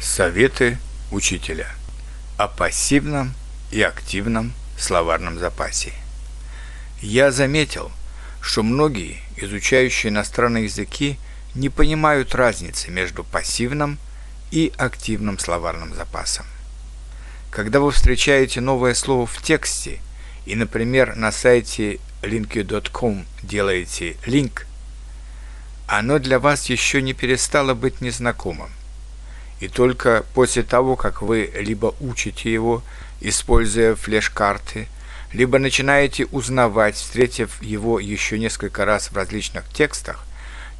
Советы учителя о пассивном и активном словарном запасе. Я заметил, что многие, изучающие иностранные языки, не понимают разницы между пассивным и активным словарным запасом. Когда вы встречаете новое слово в тексте и, например, на сайте linky.com делаете линк, оно для вас еще не перестало быть незнакомым. И только после того, как вы либо учите его, используя флеш-карты, либо начинаете узнавать, встретив его еще несколько раз в различных текстах,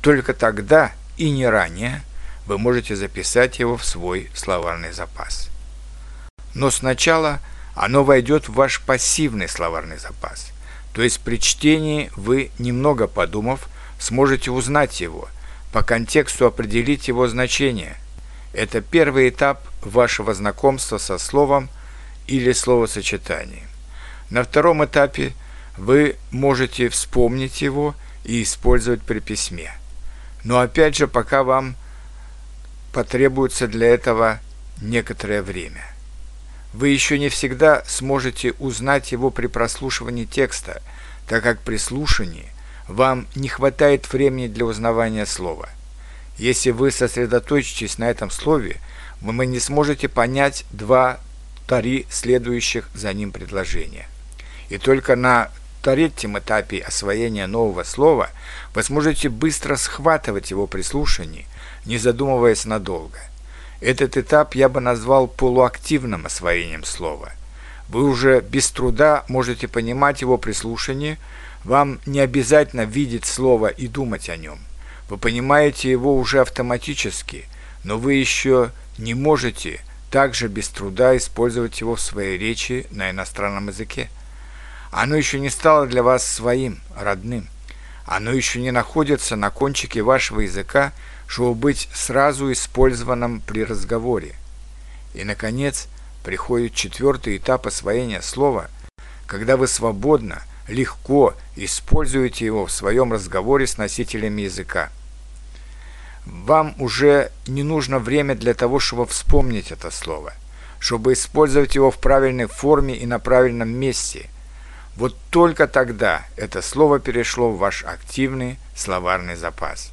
только тогда и не ранее вы можете записать его в свой словарный запас. Но сначала оно войдет в ваш пассивный словарный запас, то есть при чтении вы, немного подумав, сможете узнать его, по контексту определить его значение – это первый этап вашего знакомства со словом или словосочетанием. На втором этапе вы можете вспомнить его и использовать при письме. Но опять же, пока вам потребуется для этого некоторое время. Вы еще не всегда сможете узнать его при прослушивании текста, так как при слушании вам не хватает времени для узнавания слова – если вы сосредоточитесь на этом слове, вы не сможете понять два-три следующих за ним предложения. И только на третьем этапе освоения нового слова вы сможете быстро схватывать его при слушании, не задумываясь надолго. Этот этап я бы назвал полуактивным освоением слова. Вы уже без труда можете понимать его при слушании, вам не обязательно видеть слово и думать о нем. Вы понимаете его уже автоматически, но вы еще не можете также без труда использовать его в своей речи на иностранном языке. Оно еще не стало для вас своим, родным. Оно еще не находится на кончике вашего языка, чтобы быть сразу использованным при разговоре. И, наконец, приходит четвертый этап освоения слова, когда вы свободно, легко используете его в своем разговоре с носителями языка. Вам уже не нужно время для того, чтобы вспомнить это слово, чтобы использовать его в правильной форме и на правильном месте. Вот только тогда это слово перешло в ваш активный словарный запас.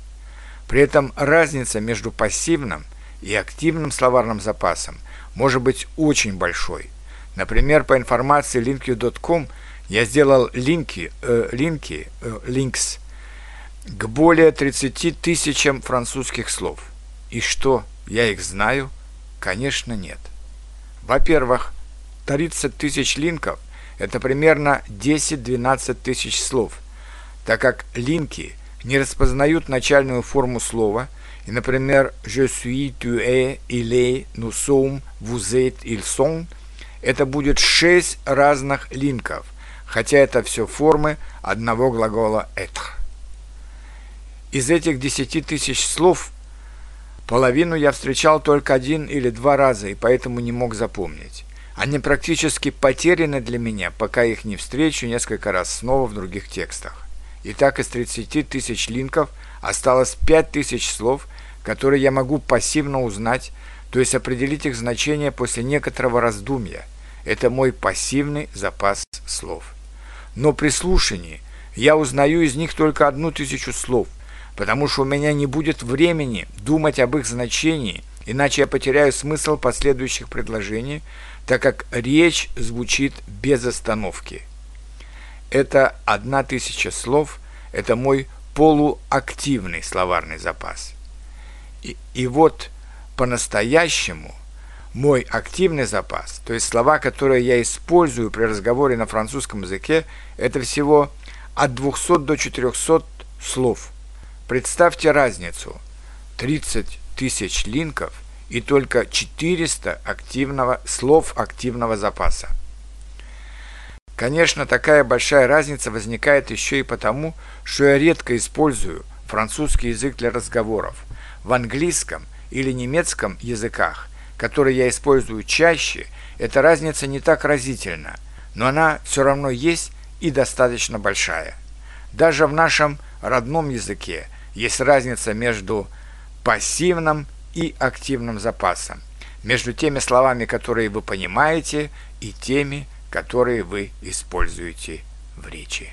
При этом разница между пассивным и активным словарным запасом может быть очень большой. Например, по информации linky.com я сделал линки, э, линки, э, links к более 30 тысячам французских слов. И что, я их знаю? Конечно, нет. Во-первых, 30 тысяч линков – это примерно 10-12 тысяч слов, так как линки не распознают начальную форму слова, и, например, «je suis», «tu es», «il est», «nous sommes», «vous êtes», «ils sont» – это будет 6 разных линков, хотя это все формы одного глагола «être». Из этих десяти тысяч слов половину я встречал только один или два раза, и поэтому не мог запомнить. Они практически потеряны для меня, пока их не встречу несколько раз снова в других текстах. Итак, из 30 тысяч линков осталось 5 тысяч слов, которые я могу пассивно узнать, то есть определить их значение после некоторого раздумья. Это мой пассивный запас слов. Но при слушании я узнаю из них только одну тысячу слов – потому что у меня не будет времени думать об их значении, иначе я потеряю смысл последующих предложений, так как речь звучит без остановки. Это одна тысяча слов, это мой полуактивный словарный запас. И, и вот по-настоящему мой активный запас, то есть слова, которые я использую при разговоре на французском языке, это всего от 200 до 400 слов – Представьте разницу. 30 тысяч линков и только 400 активного, слов активного запаса. Конечно, такая большая разница возникает еще и потому, что я редко использую французский язык для разговоров. В английском или немецком языках, которые я использую чаще, эта разница не так разительна, но она все равно есть и достаточно большая. Даже в нашем родном языке есть разница между пассивным и активным запасом. между теми словами, которые вы понимаете, и теми, которые вы используете в речи.